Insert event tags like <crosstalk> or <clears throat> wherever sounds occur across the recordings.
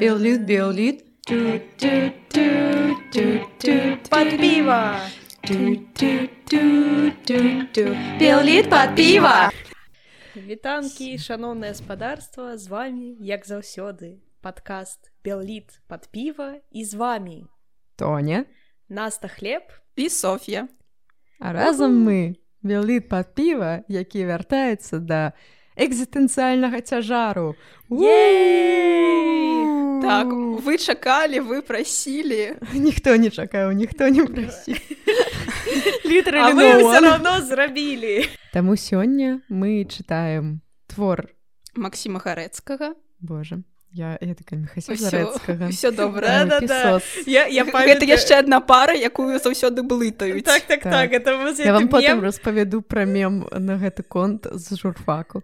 Биолит, биолит. Под пиво! Біоліт пад піва. Вітанкі, шаноўнае спадарства, з вами, як заўсёды, падкаст Белліт пад піва і з вами. Тоня. Наста хлеб і Соф'я. А разам мы біоліт пад піва, які вяртаецца да экзістэнцыяльнага цяжару. Так, вы чакалі, вы прасілі. <laughs> Ніхто не чакаў, ніхто не прасіў. <laughs> А вы ўсё равно зрабілі. Таму сёння мы чытаем твор Максіма Гарэцкага. Божа. Я, я такая Усё- Михасярэцкага. Усё добра. Да, да, да. Я, я Гэта <laughs> памятаю... яшчэ адна пара, якую заўсёды блытаюць. Так, так, Так. так, это Я вам гэты потым мем. распавяду пра мем на гэты конт з журфаку.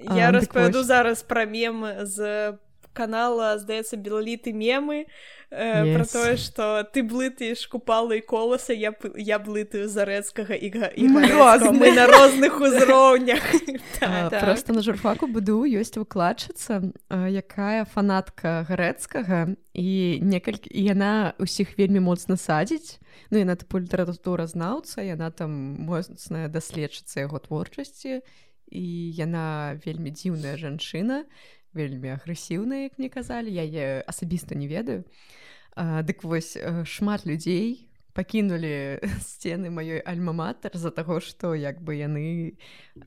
Я А, распавяду вось. зараз пра мем з канала, здаецца, белаліты мемы, э, Yes. тое, што ты блытаеш купалы і коласа, я, я блытаю зарэцкага і, га- і Мы на розных узроўнях. <laughs> Так. Просто на журфаку БДУ ёсць выкладчыца, а, якая фанатка гарэцкага і некалькі і яна ўсіх вельмі моцна садзіць. Ну яна тыпу літаратуразнаўца, яна там моцная даследчыца яго творчасці і яна вельмі дзіўная жанчына, вельмі агрэсіўная, як мне казалі, я асабіста не ведаю. А, Дык вось э, шмат людзей пакінулі <laughs> сцены маёй альма-матар з-за таго, што як бы яны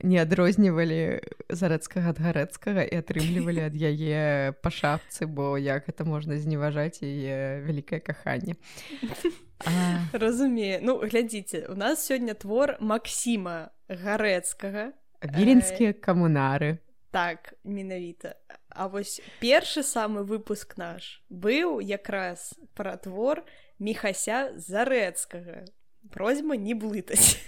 не адрознівалі зарэцкага ад гарэцкага і атрымлівалі ад яе па шапцы, бо як гэта можна зневажаць яе вялікае каханне. А, Разумею. Ну, глядзіце, у нас сёння твор Максіма Гарэцкага. Віленскія камунары. Так, менавіта. А вось першы самы выпуск наш быў якраз пра твор Міхася Зарэцкага. Просьба не блытаць.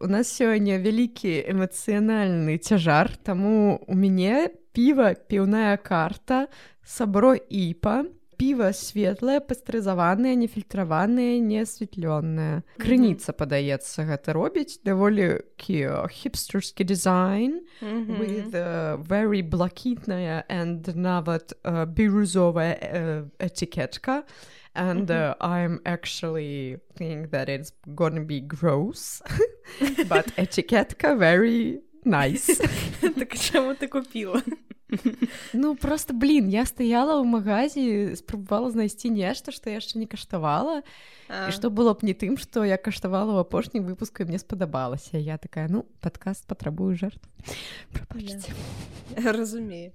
У нас сёння вялікі эмацыянальны цяжар, таму у мяне піва піўная карта, сабро іпа, піва светлае, пастрызаванае, нефільтраванае, неасвятлёнае. Крыніца, падаецца, гэта робіць даволі хіпстерскі дызайн with uh, very блакітная and нават uh, бірузовая uh, этикетка. And uh, I'm actually think that it's gonna be gross, <laughs> but этикетка very nice. <laughs> Так чаму ты купіла? <laughs> Ну просто блин, я стаяла ў магазе, спрабавала знайсці нешта, што я яшчэ не каштавала. І што было б не тым, што я каштавала ў апошнім выпуску і мне спадабалася. Я такая ну падкаст патрабую жертв. <laughs> <laughs> Разумею.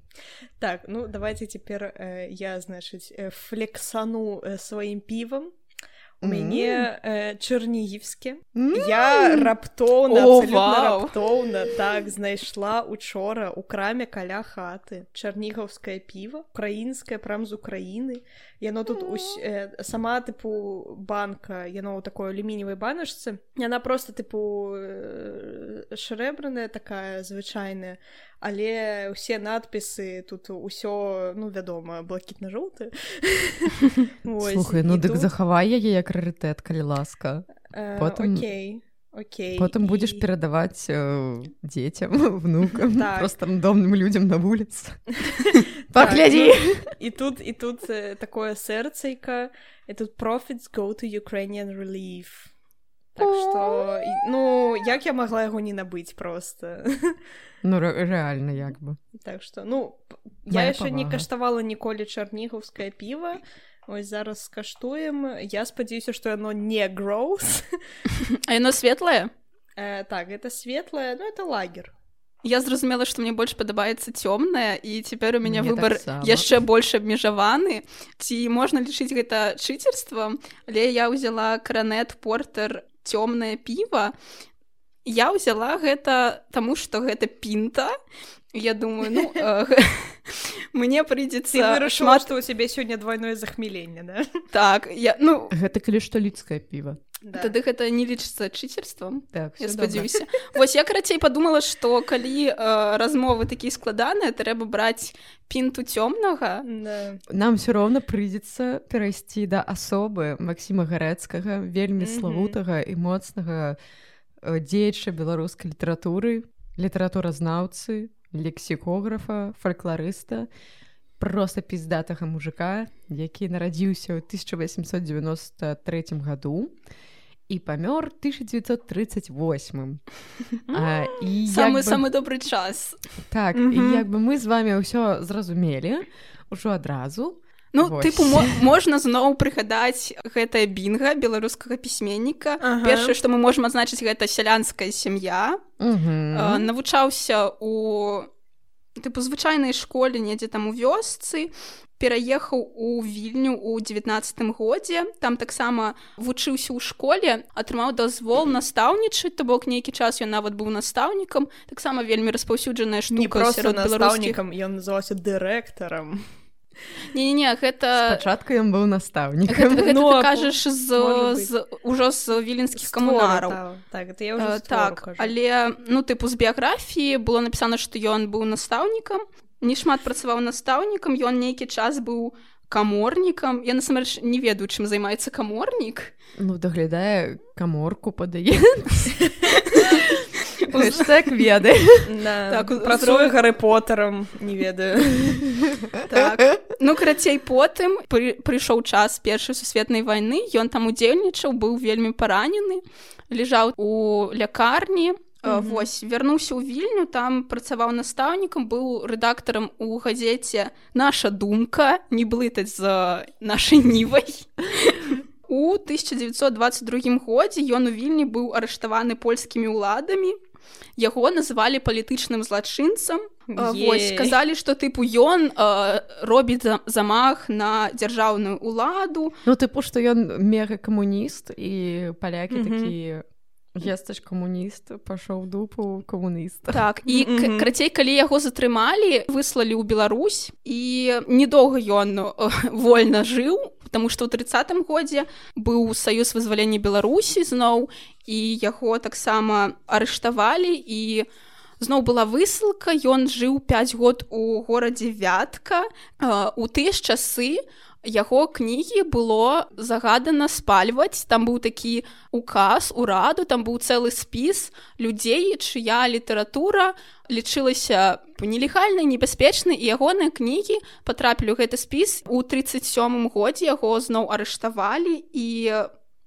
Так, ну давайте цяпер э, я, значыць, э, флексану э, сваім півам. У мяне э, чарнігівскі. Я раптоўна, раптоўна так знайшла учора у краме каля хаты чарнігаўскае піва, украінскае прям з Украіны. Яно тут усь, э, сама тыпу банка, яно ў такой алюмініевай баначцы. Яна просто тыпу э, шрэбраная такая звычайная, але ўсе надпісы тут усё ну вядома блакітна-жоўты. <laughs> Ну дык захавай яе як рарытэт, калі ласка. потым- Окей. Окей. Потым будзеш І- перадаваць э, дзецям, <laughs> внукам, Так. просто рандомным людзям на вуліцы. <laughs> <laughs> Так, Паглядзі! ну, І тут і тут э, такое сэрцайка і тут profits go to Ukrainian relief. Так што і- ну як я магла яго не набыць просто. Ну ре- рэальна як бы. так што ну я яшчэ не павага. каштавала ніколі чарнігаўскае піва. Ось зараз скаштуем. Я спадзяюся, што яно не гроус. <laughs> А яно светлае? Э, так, это светлое, ну это лагер. Я зразумела, што мне больш падабаецца цёмная і цяпер у мяне выбар таксама. яшчэ больш абмежаваны. Ці можна лічыць гэта чыцерствам, але я ўзяла кранет портер цёмнае піва. Я ўзяла гэта таму, што гэта пінта. Я думаю, ну э, <laughs> мне Ты прыйдзецца вырашыла, шмат што ў цябе сёння двойное захмеленне, да? так. Я, ну Гэта калі што людскае піва. да. тады гэта не лічыцца чыцерствам так, я спадзяюся <laughs> вось я карацей подумала что калі э, размовы такія складаныя трэба браць пінту цёмнага да. нам все роўна прыйдзецца перайсці да асобы Масіма гарэцкага вельмі славутага і моцнага э, дзеяча беларускай літаратуры літаратуразнаўцы лексікографа фальклорыста просто пиздатага мужика які нарадзіўся ў 1893 году і памёр 1938 <laughs> а, і самы бы... самы добры час так mm -hmm. як бы мы з вами ўсё зразумелі ўжо адразу Ну Вось. тыпу мо можна зноў прыгадаць гэтая бінга беларускага пісьменніка. Ага. першае што мы можемм адзначыць гэта сялянская сям'я. Навучаўся у тыпу звычайнай школе недзе там у вёсцы пераехаў у вільню у девятнадцатым годзе. Там таксама вучыўся ў школе атрымаў дазвол настаўнічаць то бок нейкі час ён нават быў настаўнікам. Таксама вельмі распаўсюджаная штука не просто настаўнікам ён называўся дырэктарам не не гэта спачатку ён быў настаўнік ну, кажаш з, з ужо з віленскіх камунараў так, так але ну тыпу з біяграфіі было напісана што ён быў настаўнікам не шмат працаваў настаўнікам ён нейкі час быў каморнікам я насамрэч не ведаю чым займаецца каморнік ну даглядае каморку падае <laughs> так веды. Працую гары потарам не ведаю так. ну карацей потым прыйшоў час першай сусветнай вайны. Ён там удзельнічаў быў вельмі паранены лежаў у лякарні. Вось вярнуўся ў вільню там працаваў настаўнікам быў рэдактарам у газеце наша думка не блытаць за нашай нівай. У 1922 годзе ён у вільні быў арыштаваны польскімі ўладамі яго называлі палітычным злачынцам. Вось, казалі што тыпу ён робіць замах на дзяржаўную ўладу. Ну тыпу што ён мега камуніст і палякі такія Естач камуніст пашоў дупу камуніста так і крацей калі яго затрымалі выслалі ў Беларусь і недоўга ён вольна жыў потому что ў тридцатым годзе быў саюз вызвалення беларусі зноў і яго таксама арыштавалі і зноў была высылка ён жыў 5 год у горадзе вятка. У тыя ж часы яго кнігі было загадана спальваць. Там быў такі указ ураду там быў цэлы спіс людзей чыя літаратура лічылася нелегальнай небяспечнай і ягоныя кнігі патрапілі гэты спіс. У 37 годзе яго зноў арыштавалі і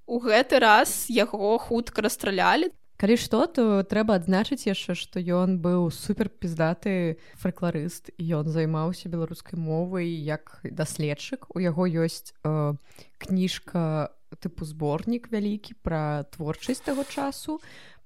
у гэты раз яго хутка расстралялі калі што то трэба адзначыць яшчэ што ён быў супер піздаты фальклорыст ён займаўся беларускай мовай як даследчык. У яго ёсць э, кніжка тыпу зборнік вялікі пра творчасць таго часу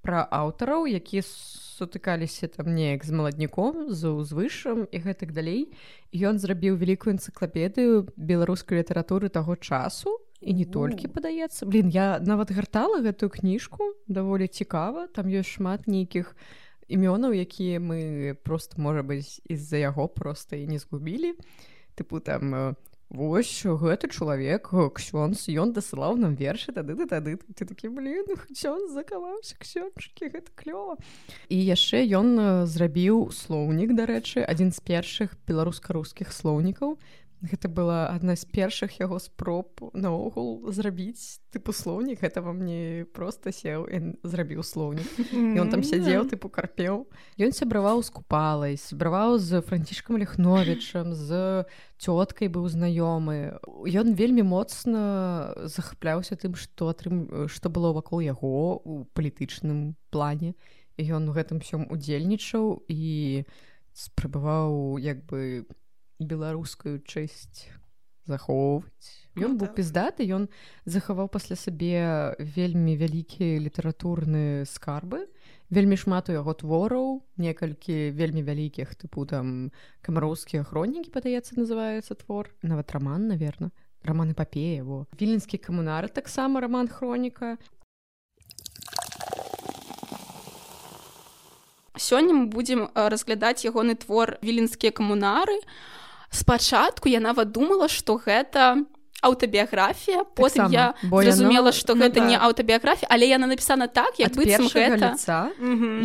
пра аўтараў якія сутыкаліся там неяк з маладніком з узвышам і гэтак далей. Ён зрабіў вялікую энцыклапедыю беларускай літаратуры таго часу і не толькі падаецца блин я нават гартала гэтую кніжку даволі цікава там ёсць шмат нейкіх імёнаў якія мы просто можа быць з-за яго просто і не згубілі тыпу там э, Вось гэты чалавек ксёнз ён дасылаў нам вершы тады да тады ты такі блин ён закаваўся ксёнчыкі гэта клёва і яшчэ ён э, зрабіў слоўнік дарэчы адзін з першых беларуска-рускіх слоўнікаў гэта была адна з першых яго спроб наогул зрабіць. Тыпу слоўнік гэта вам не просто сеў і зрабіў слоўнік. Ён там сядзеў тыпу карпеў. Ён сябраваў з купалай сябраваў з францішкам лихновічам з цёткай быў знаёмы. Ён вельмі моцна захапляўся тым што атрым што было вакол яго у палітычным плане. Ён у гэтым всём удзельнічаў і спрабаваў як бы по беларускую чэсць захоўваць ён ну, быў так. піздаты ён захаваў пасля сабе вельмі вялікія літаратурныя скарбы. Вельмі шмат у яго твораў некалькі вельмі вялікіх тыпу там камароўскія хронікі падаецца называецца твор. Нават роман наверно. Роман эпапея его. Віленскі камунары таксама роман хроніка. Сёння мы будзем разглядаць ягоны твор віленскія камунары а спачатку я нават думала што гэта аўтабіяграфія потым я зразумела што ну, гэта не аўтабіяграфія але яна напісана так як быццам гэта. лица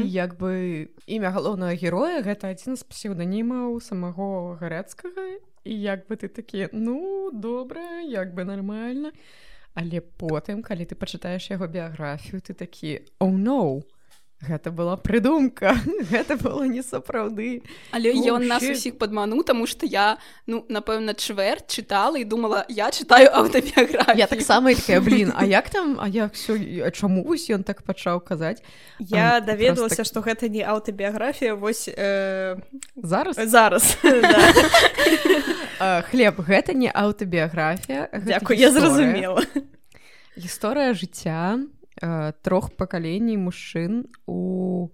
як бы імя галоўнага героя гэта адзін з псеўданімаў самого гарэцкага. І як бы ты такі ну добра як бы нормально але потым калі ты пачытаеш яго біяграфію ты такі о oh, no гэта была прыдумка гэта <laughs> было не сапраўды але ён нас усіх падману тому что я ну напэўна чвэрт чытала і думала я читаю аўтабіяграфію. Я таксама такая блин А як там а як все чаму вось ён так пачаў казаць? Я а, даведалася что так... гэта не аўтабіяграфія вось э... зараз? зараз <laughs> <laughs> хлеб гэта не аўтабіяграфія Дякую я зразумела. Гісторыя жыцця э, трох пакалений мужчын у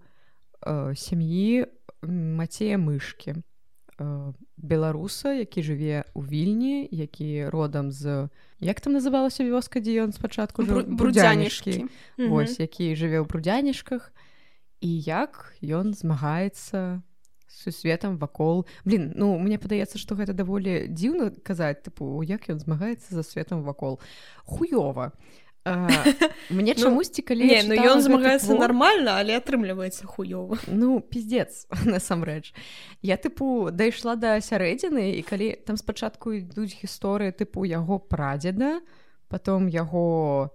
э, сям'і мацея мышки. Э, беларуса які жыве у вільні які родам з як там называлася вёска дзе ён спачатку брудзянішкі. Ось які жыве ў брудзянішках і як ён змагаецца сусветам вакол. Блин ну мне падаецца што гэта даволі дзіўна казаць тыпу як ён змагаецца за светом вакол. Хуёва <laughs> мне ну, чамусьці калі не, ну ён змагаецца твор... нормально але атрымліваецца хуёва ну пиздец <laughs> насамрэч я тыпу дайшла да сярэдзіны і калі там спачатку ідуць гісторыі тыпу яго прадзеда потом яго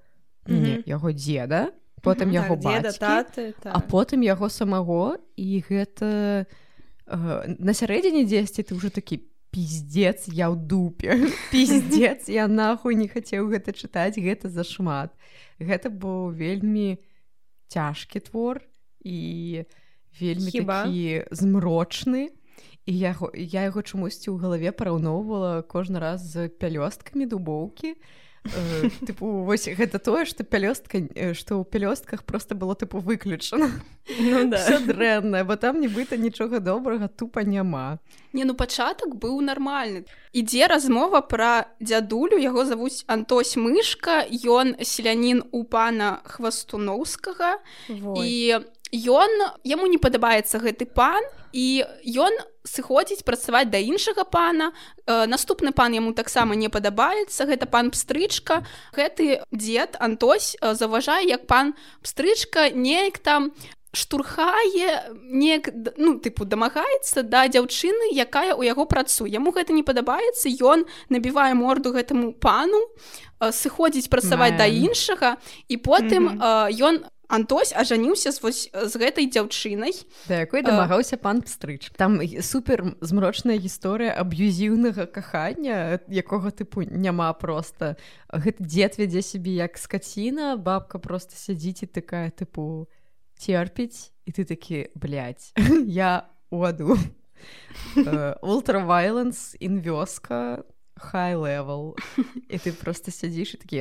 -hmm. яго дзеда потым яго так, бацькі, таты, так. а потым яго самого. І гэта на сярэдзіне дзесьці ты ўжо такі пиздец я ў дупе. <laughs> Пиздец я нахуй не хацеў гэта чытаць гэта зашмат. Гэта быў вельмі цяжкі твор і вельмі такі змрочны. І яго я яго чамусьці ў галаве параўноўвала кожны раз з пялёсткамі дубоўкі. і <laughs> тыпу вось гэта тое што пялёстка што ў пялёстках просто было тыпу выключана ну, <laughs> да. дрэннае бо там нібыта нічога добрага тупа няма. Не ну пачатак быў нармальны. Ідзе размова пра дзядулю яго завуць антось мышка. Ён селянін у пана хвастуноўскага. І ён яму не падабаецца гэты пан і ён сыходзіць працаваць да іншага пана. Э, наступны пан яму таксама не падабаецца гэта пан пстрычка. Гэты дзед антось э, заўважае як пан пстрычка неяк там штурхае неяк ну тыпу дамагаецца да дзяўчыны якая ў яго працуе. Яму гэта не падабаецца ён набівае морду гэтаму пану э, сыходзіць працаваць да іншага і потым ён mm -hmm. Антось ажаніўся з, вось, з гэтай дзяўчынай. Да якой дамагаўся пан пстрыч. Там супер змрочная гісторыя аб'юзіўнага кахання якога тыпу няма просто гэты дзед вядзе сябе як скаціна бабка просто сядзіць і такая тыпу терпіць і ты такі <laughs> я у аду ультравайленс ін вёска хай левел <laughs> і ты просто сядзіш і такі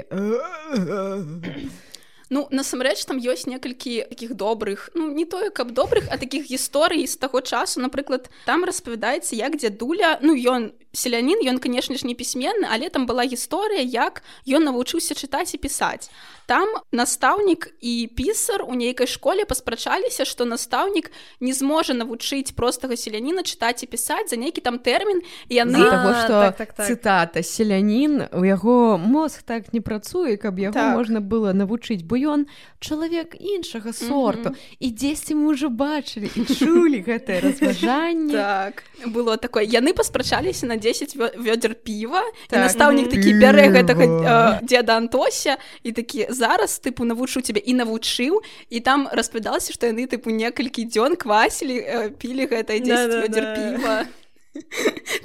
Ну насамрэч там ёсць некалькі таких добрых ну не тое каб добрых а таких гісторый з таго часу. Напрыклад там распавядаецца як дзядуля ну ён селянін ён канешне ж не пісьменны але там была гісторыя як ён навучыўся чытаць і пісаць там настаўнік і пісар у нейкай школе паспрачаліся што настаўнік не зможа навучыць простага селяніна чытаць і пісаць за нейкі там тэрмін яны того что так, так, так. цытата селянін у яго мозг так не працуе каб яго так. можна было навучыць бо ён чалавек іншага сорту mm -hmm. і дзесьці мы ўжо бачылі і чулі гэтае <laughs> разважанне так было такое яны паспрачаліся на 10 вёдзер піва так. настаўнік такі бярэ гэтага э, дзеда антося і такі зараз тыпу навучу цябе і навучыў і там распавядалася што яны тыпу некалькі дзён квасілі э, пілі гэта да, да, да. піва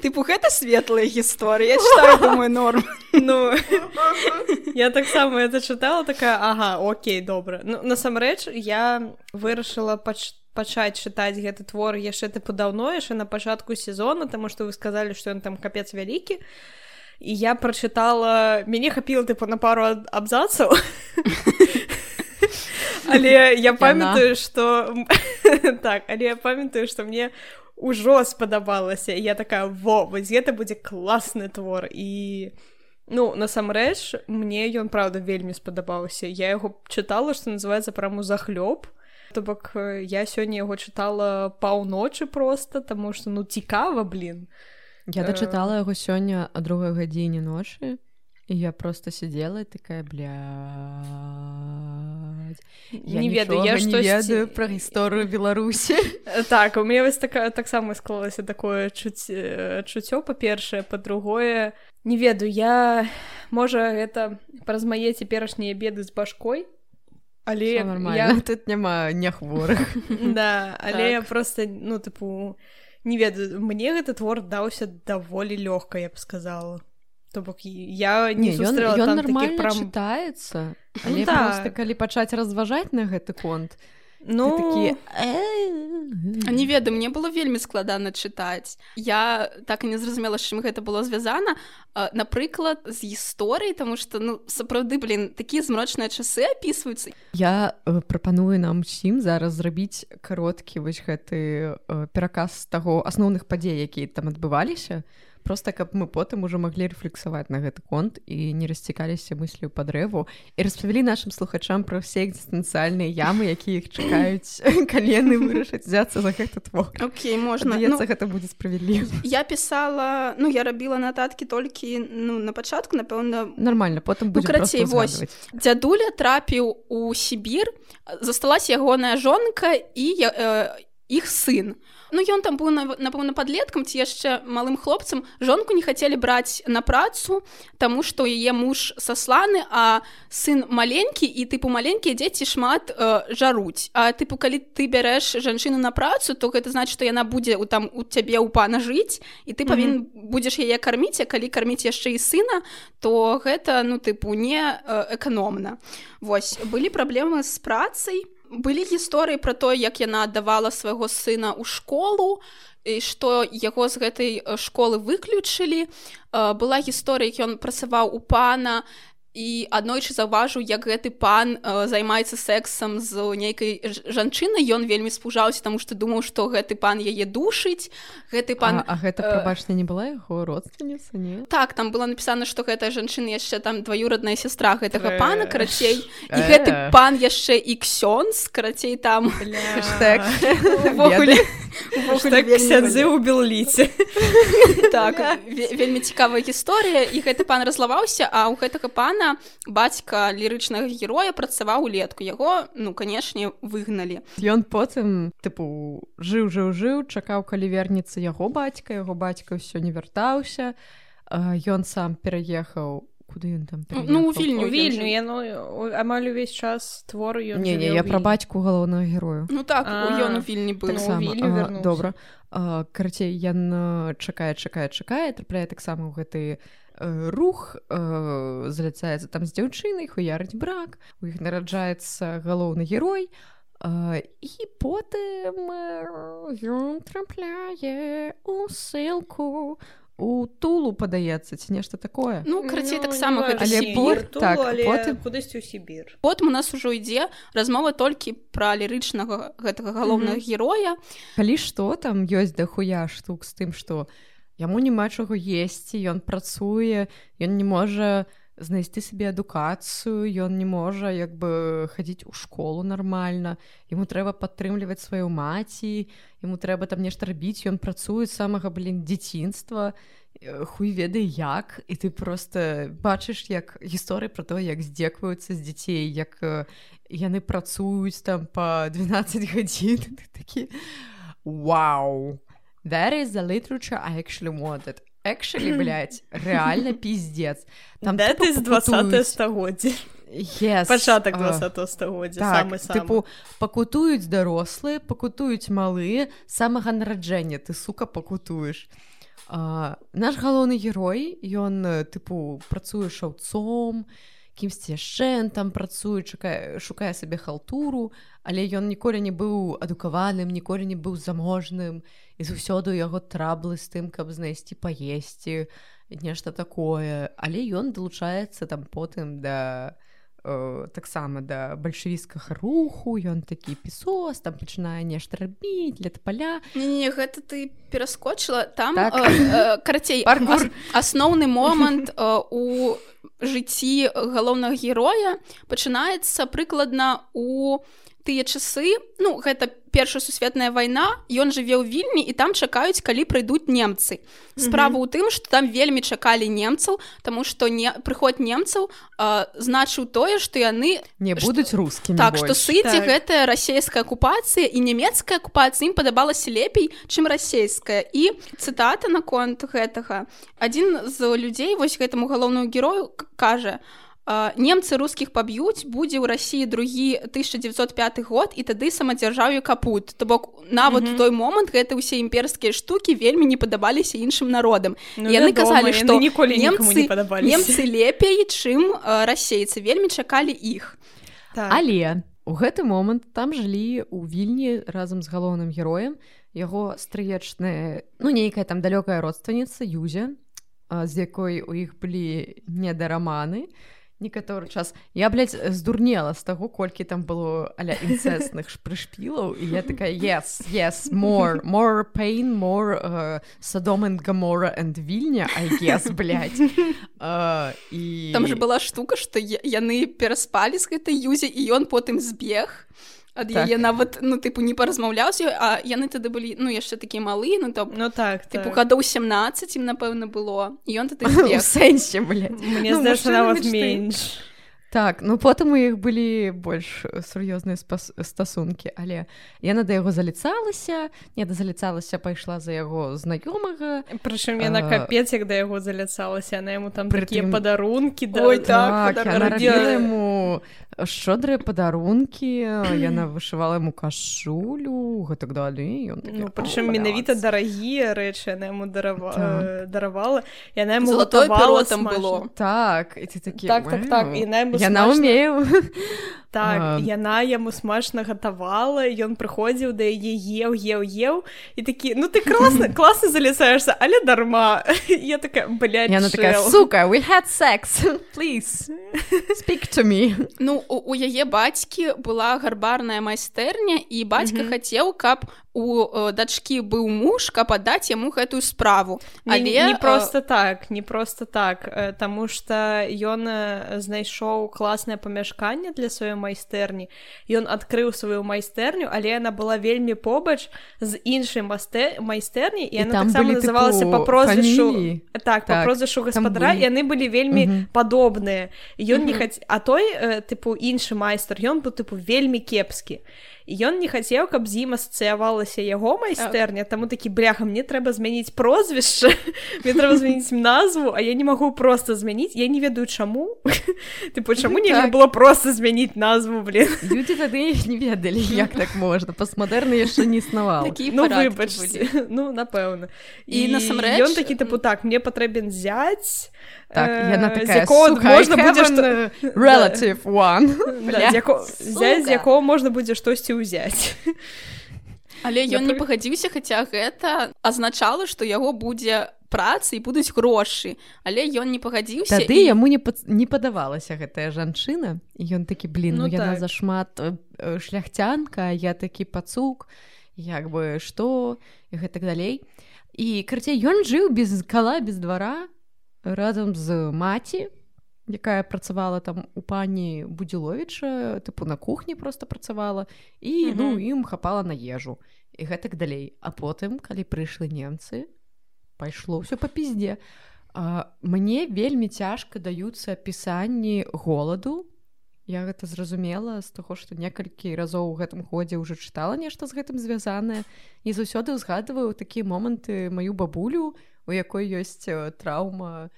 тыпу гэта светлая гісторыя <laughs> мой норм. Ну я таксама это чытала такая ага Окей добра ну насамрэч я вырашыла пачта пачаць чытаць гэты твор яшчэ тыпу даўно яшчэ на пачатку сезона таму што вы сказалі што ён там капец вялікі і я прачытала мяне хапіла тыпу на пару абзацаў <laughs> але <laughs> я памятаю што так але я памятаю што мне ўжо спадабалася. Я такая во вось гэта будзе класны твор і ну насамрэч мне ён праўда вельмі спадабаўся. Я яго чытала што называется праму захлёб То бок я сёння яго чытала паўночы проста таму што ну цікава блин я дачытала яго сёння а другой гадзіне ночы і я просто сидела такая бля я не ведаю я не ведаю пра гісторыю беларусі так у меня вось такая таксама склалася такое чуць чуццё па-першае па-другое не ведаю я можа гэта праз мае цяперашнія беды з башкой але я... <laughs> тут няма не хворых. <laughs> Да але так. я просто ну тыпу не ведаю мне гэты твор даўся даволі лёгка я б сказала то бок я не, не ён, ён нормально прям... чытаецца ну, так. калі пачаць разважаць на гэты конт. То ну такі не ведаю мне было вельмі складана чытаць я так і не зразумела чым гэта было звязана. Напрыклад з гісторыі тому что ну сапраўды блин такія змрочныя часы опісваюцца я э, прапаную нам усім зараз зрабіць кароткі вось гэты э, пераказ таго асноўных падзей якія там адбываліся просто каб мы потым уже маглі рэфлексаваць на гэты конт і не расцікаліся мыслю па дрэву і распавялі нашим слухачам пра ўсе экзістэнцыяльныя ямы якія іх чакаюць <laughs> калены вырашаць взяться за гэта твор. Окей можна. Ну, гэта будзе справядліва. я пісала ну я рабіла нататкі толькі ну на пачатку напэўна нормально потым ну, карацей вось дзядуля трапіў у Сібір засталась ягоная жонка і я, э, іх сын. Ну ён там быў напэўна падлеткам ці яшчэ малым хлопцам жонку не хацелі браць на працу таму што яе муж сасланы а сын маленькі і тыпу маленькія дзеці шмат э, жаруць А тыпу калі ты бярэш жанчыну на працу то гэта значит што яна будзе у там у цябе ў пана жыць і ты павін mm -hmm. будзеш яе карміць а калі карміць яшчэ і сына то гэта ну тыпу не э, эканомна Вось былі праблемы з працай былі гісторыі пра то як яна аддавала свайго сына ў школу і што яго з гэтай школы выключылі. Была гісторыя ён працаваў у пана і аднойчы заўважыў як гэты пан э, займаецца сексам з нейкай жанчынай ён вельмі спужаўся таму што думаў што гэты пан яе душыць гэты пан а, а гэта прабачна не была яго родственніца не так там было напісана што гэтая жанчына яшчэ там дваюродная сястра гэтага э, пана карацей і гэты э. пан яшчэ і ксёнз карацей там сядзы ў белліце так вельмі цікавая гісторыя і гэты пан разлаваўся а ў гэтага пана бацька лірычнага героя працаваў улетку яго ну канешне выгналі. Ён потым тыпу жыў жыў жыў чакаў калі вернецца яго бацька. Яго бацька ўсё не вяртаўся. Ён сам пераехаў. Куды ён там ну вільню вільню яно амаль увесь час твору ён не, не я пра бацьку галоўнага герою ну так ён у вільні так добра. Карацей ён чакае чакае чакае трапляе таксама ў гэты Э, рух э, заляцаецца там з дзяўчынай хуярыць брак у іх нараджаецца галоўны герой э, і потым ён трапляе у ссылку. У тулу падаецца ці нешта такое? Ну крацей таксама ну, але так, потым кудысьці ў сібір. Потым у нас ужо ідзе размова толькі пра лірычнага гэтага галоўнага mm -hmm. героя. Калі што там ёсць дахуя штук з тым што у яму няма чаго есці ён працуе ён не можа знайсці сабе адукацыю ён не можа як бы хадзіць у школу нармальна. Ему трэба падтрымліваць сваю маці ему трэба там нешта рабіць. Ён працуе самага блин дзяцінства. Хуй ведай як. І ты просто бачыш як гісторыі про то як здзекваюцца з дзяцей як яны працуюць там по 12 гадзін. <laughs> Такі Вау That is the literature I actually wanted. Actually, <clears throat> блядь, реально пиздец. Там That is 20 стагоддзя. Yes. Пачатак 20 стагоддзя так, самы самы. Тыпу, пакутуюць дарослыя, пакутуюць малыя, самага нараджэння ты сука пакутуеш. Uh, наш галоўны герой, ён тыпу працуе шаўцом, кімсьці яшчэ там працуе чакае шукае сабе халтуру. Але ён ніколі не быў адукаваным ніколі не быў заможным. І заўсёды яго траблы з тым каб знайсці паесці нешта такое. Але ён далучаецца там потым да э, таксама да бальшавіцкага руху. Ён такі пісос там пачынае нешта рабіць для паля не, не гэта ты пераскочыла. Там так. э, э, карацей ас, асноўны момант э, у жыцці галоўнага героя пачынаецца прыкладна у тыя часы. Ну гэта першая сусветная вайна ён жыве ў вільні і там чакаюць калі прыйдуць немцы. Справа ў тым что там вельмі чакалі немцаў тому что не прыход немцаў значыў тое что яны не будуць русскімі так что сыдзе Так. гэтая расійская акупацыя і нямецкая акупацыя ім падабалася лепей чым расійская. І цытата наконт гэтага. Адзін з людзей вось гэтаму галоўному герою кажа а, немцы рускіх паб'юць будзе ў рассіі другі 1905 год і тады самадзяржаўю капут. То бок нават у той момант гэта ўсе імперскія штукі вельмі не падабаліся іншым народам. Ну, яны вядома, казалі што ніколі нікому не немцы падабаліся. немцы лепей чым расейцы. Вельмі чакалі іх. Так. але у гэты момант там жылі ў вільні разам з галоўным героем яго стрыечная ну нейкая там далёкая родственніца юзя з якой у іх былі недараманы некаторы час я блядь, здурнела з таго колькі там было аля інцэсных прышпілаў і я такая yes yes more more pain more uh, садом and гамора and вільня I guess, блядь. uh, і Там же была штука, што яны пераспалі з гэтай юзе і ён потым збег ад Так. яе нават ну тыпу не паразмаўляў з ёй а яны тады былі ну яшчэ такі малы ну то ну так тыпу так. гадоў 17 ім напэўна было і ён тады сэнсе мне Ну, здаецца нават менш Так, ну потым у іх былі больш сур'ёзныя спас- стасункі, але яна да яго заліцалася, не да заліцалася, пайшла за яго знаёмага. прычым яна капец як да яго заліцалася яна яму там такія Прытым- падарункі да, Ой, да. Так, Так, яму шчодрыя падарункі, яна вышывала яму кашулю, гэтак далі. Ён такі, Ну, «О, прычым блядь». менавіта дарагія рэчы яна яму дарава... Так. даравала яна яму гатавала перо там было. Так, і ты такі так так так і яна яму Яна умею. так А. яна яму смачна гатавала ён прыходзіў да яе еў еў еў і такі ну ты класна <laughs> класна залісаешься але дарма <laughs> я такая блядь, Яна такая, чэл». сука, we had sex, <laughs> please, speak to me. Ну у, у яе бацькі была гарбарная майстэрня і бацька Мгм. хацеў каб у э, дачкі быў муж каб аддаць яму гэтую справу Не- але не э, просто так не просто так э, таму что ён знайшоў класнае памяшканне для сваёй майстэрні ён адкрыў сваю майстэрню але яна была вельмі побач з іншай масте майстэрні і І яна там таксама былі, называлася па прозвішчу фаміліі. так па Так, прозвішчу гаспадара былі. яны былі вельмі Мгм. падобныя ён не Мгм. хаць а той тыпу іншы майстар ён быў тыпу вельмі кепскі і ён не хацеў каб з ім асацыявалася яго майстэрня таму такі бляха мне трэба змяніць прозвішча <laughs> мне трэба змяніць назву а я не магу просто змяніць я не ведаю чаму <laughs> тыпу чаму нельга Так. было просто змяніць назву блин Людзі тады не ведалі, <laughs> як так можна. Пастмадэрны яшчэ не існаваў. такія ну ну напэўна І насамрэч- ён такі тыпу так мне патрэбен зяць Так, э, яна з такая, сука, можна будзе што... uh, <laughs> relative one. <laughs> Да, з взять, якого можна будзе штосьці ўзяць Але Я ён не пагадзіўся хаця гэта азначала што яго будзе праца і будуць грошы але ён не пагадзіўся Тады і... яму не, пад... не падавалася гэтая жанчына. Ён такі блин ну, Ну яна так. зашмат э, э, шляхцянка я такі пацук як бы што? і гэтак далей. І карцей ён жыў без кала без двара разам з маці якая працавала там у пані будзіловіча тыпу на кухні просто працавала і ну Мгм. ім хапала на ежу і гэтак далей а потым калі прыйшлі немцы пайшло ўсё па пізде мне вельмі цяжка даюцца апісанні голаду. Я гэта зразумела з таго, што некалькі разоў у гэтым годзе ўжо чытала нешта з гэтым звязанае і заўсёды ўзгадваю такія моманты маю бабулю, у якой ёсць э, траўма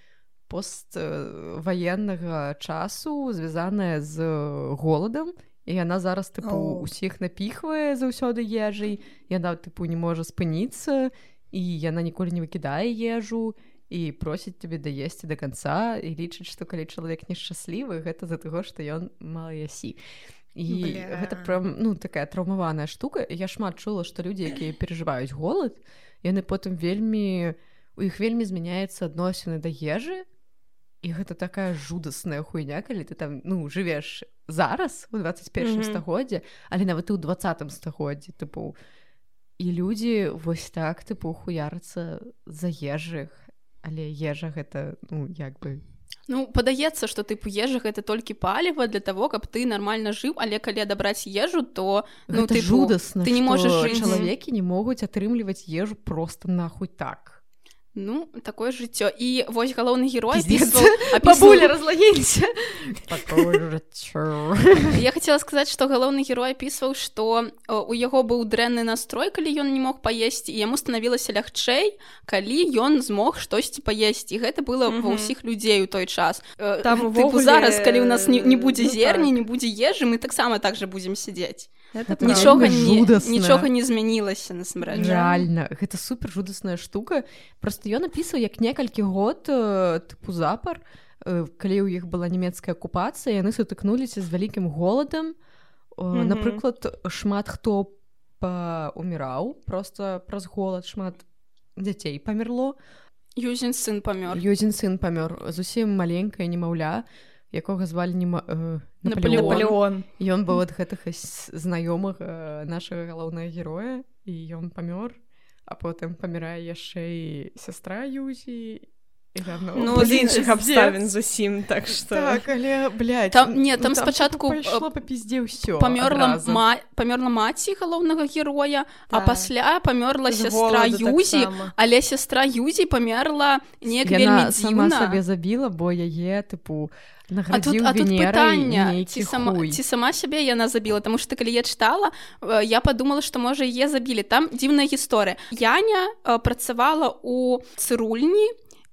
постваеннага часу, звязаная з голадам. І яна зараз тыпу О. усіх напіхвае заўсёды ежай. Яна тыпу не можа спыніцца і яна ніколі не выкідае ежу і просіць тебе даесці до конца і лічыць што калі чалавек нешчаслівы гэта за таго што ён мала ясі і Бля. гэта прям ну такая траўмаваная штука я шмат чула што людзі якія перажываюць голад яны потым вельмі у іх вельмі змяняецца адносіны да ежы і гэта такая жудасная хуйня калі ты там ну жывеш зараз у 21 Мгм. стагоддзе але нават і ў двадцатым стагоддзі тыпу і людзі вось так тыпу хуярцца за ежах але ежа гэта ну як бы Ну падаецца што тыпу ежа гэта толькі паліва для того каб ты нармальна жыў але калі адабраць ежу то ну ты жудасна ты не можаш чалавекі не могуць атрымліваць ежу просто нахуй так Ну такое жыццё і вось галоўны герой <laughs> бабуля разлагіся <laughs> Я хацела сказаць што галоўны герой апісваў што у яго быў дрэнны настрой калі ён не мог паесці і яму станавілася лягчэй калі ён змог штосьці паесці гэта было ва ўсіх людзей у той час. Там зараз калі ў нас не будзе зерні не будзе ежы мы таксама так жа будзем сядзець нічога не нічога не змянілася насамрэч реально. Гэта супер жудасная штука. Просто ён напісаў як некалькі год тыпу запар калі ў іх была нямецкая акупацыя яны сутыкнуліся з вялікім голадам. Напрыклад шмат хто уміраў просто праз голад шмат дзяцей памерло юзін сын памёр. Юзін сын памёр зусім маленькая немаўля якога звалі не Наполеон. Ён быў ад гэтых знаёмых нашага галоўнага героя. І ён памёр а потым памірае яшчэ і сястра юзі Ну, з іншых абставін зусім так што так, але, блядь, там не там, там спачатку папізде ўсё памёрла ма... памёрла маці галоўнага героя так. а пасля памёрла сястра юзі але сястра юзі памерла неяк вельмі сама сабе забіла бо яе тыпу А тут, а тут пытання ці сама, ці сама сябе яна забіла тому что калі я чытала я подумала что можа е забілі. Там дзіўная гісторыя Яня працавала у цырульні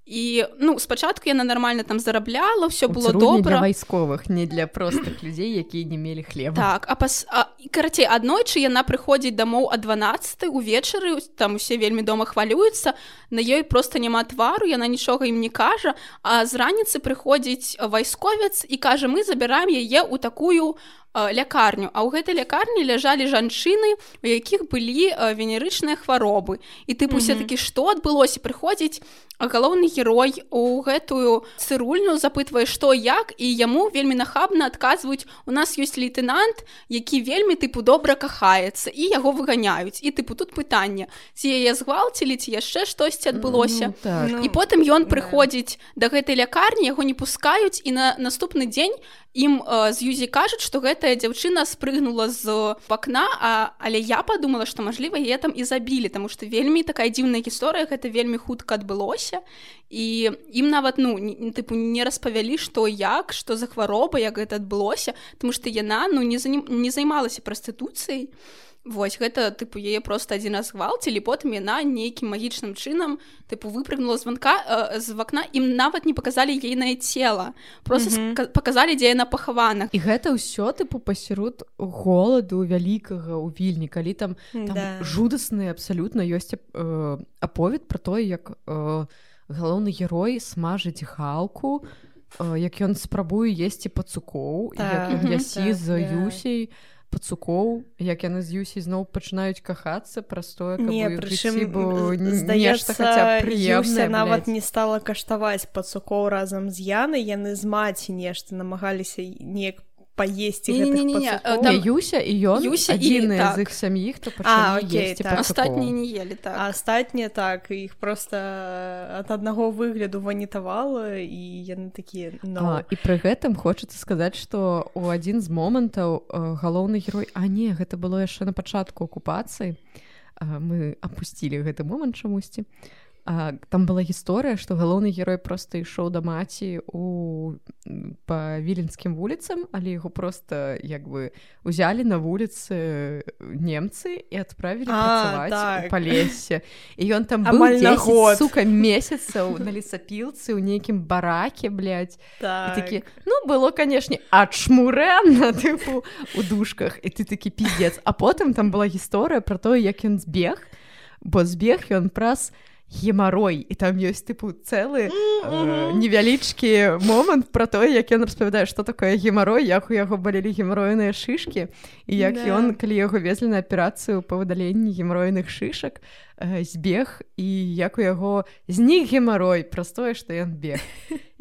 і ну спачатку яна нормально там зарабляла все было добра вайсковых не для простых людзей якія не мелі хлеб так а пас карацей аднойчы яна прыходзіць дамоў а 12 увечары там усе вельмі дома хвалююцца на ёй просто няма твару яна нічога ім не кажа а з раніцы прыходзіць вайсковец і кажа мы забіраем яе ў такую лякарню. А ў гэтай лякарні ляжалі жанчыны у якіх былі венерычныя хваробы. І тыпу все-таки што адбылося? Прыходзіць галоўны герой у гэтую цырульню запытвае што як і яму вельмі нахабна адказваюць у нас ёсць лейтенант які вельмі тыпу добра кахаецца і яго выганяюць і тыпу тут пытанне ці яе згвалцілі ці яшчэ штосьці адбылося? Ну, так. і потым ён прыходзіць да гэтай лякарні яго не пускаюць і на наступны дзень ім з юзі кажуць што гэтая дзяўчына спрыгнула з вакна а але я подумала што мажліва я там і забілі таму што вельмі такая дзіўная гісторыя гэта вельмі хутка адбылося і ім нават ну не, тыпу не распавялі што як што за хвароба як гэта адбылося тому што яна ну не за не займалася прастытуцыяй і Вось гэта тыпу яе просто адзін раз гвалцілі потым яна нейкім магічным чынам тыпу выпрыгнула званка э, з вакна ім нават не показалі ейнае цела просто mm -hmm. показалі дзе яна пахавана і гэта ўсё тыпу пасярод голаду вялікага ў вільні калі там, там да. жудасны абсалютна ёсць э, аповед про тое як э, галоўны герой смажыць галку э, як ён спрабуе есці пацукоў так. ясі за юсей то пацукоў як яны з юсей зноў пачынаюць кахацца прастое не прычым здаецца прыемся нават не стала каштаваць пацукоў разам з янай яны з маці нешта намагаліся неяк паесці юся і ён адзіны з іх саміх то астатнія не ели так. Астатнія так іх просто ад аднаго выгляду ванітавала і яны такія но і пры гэтым хочацца сказаць што у адзін з момантаў галоўны герой а не гэта было яшчэ на пачатку акупацыі мы апусцілі гэты момант чамусьці А, там была гісторыя што галоўны герой просто ішоў да маці у па віленскім вуліцам але яго просто як бы узялі на вуліцы немцы і адправілі так. па лесе. І ён там <laughs> сука месяцаў на лесапілцы ў нейкім бараке так. такі ну было канешне адшмурэнна <laughs> тыпу у душках і ты такі піздец а потым там была гісторыя про тое як ён збег бо збег ён праз гемарой і там ёсць тыпу цэлы э, невялічкі момант про тое як ён распавядае што такое гемарой як у яго балелі гемароеныя шышкі і як да. ён калі яго везлі на аперацыю па выдаленні гемароеных шышак э, збег і як у яго знік гемарой праз тое што ён бег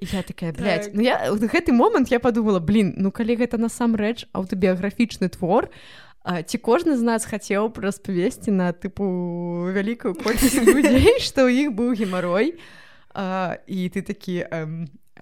я такая так. ну, я гэты момант я подумала блин ну калі гэта насамрэч аўтабіяграфічны твор то А, ці кожны з нас хацеў распавесці на тыпу вялікую колькасць людзей што <laughs> ў іх быў гемарой а, і ты такі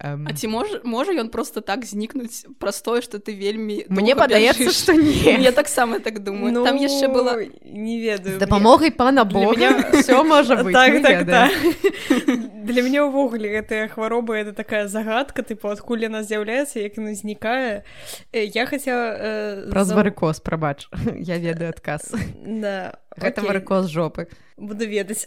Um... А ці можа можа ён просто так знікнуць праз тое што ты вельмі мне падаецца што не я таксама так думаю. Ну, там яшчэ было не ведаю дапамогай пана Бога меня... все можа быть так, так, так. <laughs> для мяне ўвогуле гэтая хвароба это такая загадка тыпу адкуль яна з'яўляецца як яна знікае я хаця э, праз варыкос прабач <laughs> я ведаю адказ да гэта варыкос жопы. Буду ведаць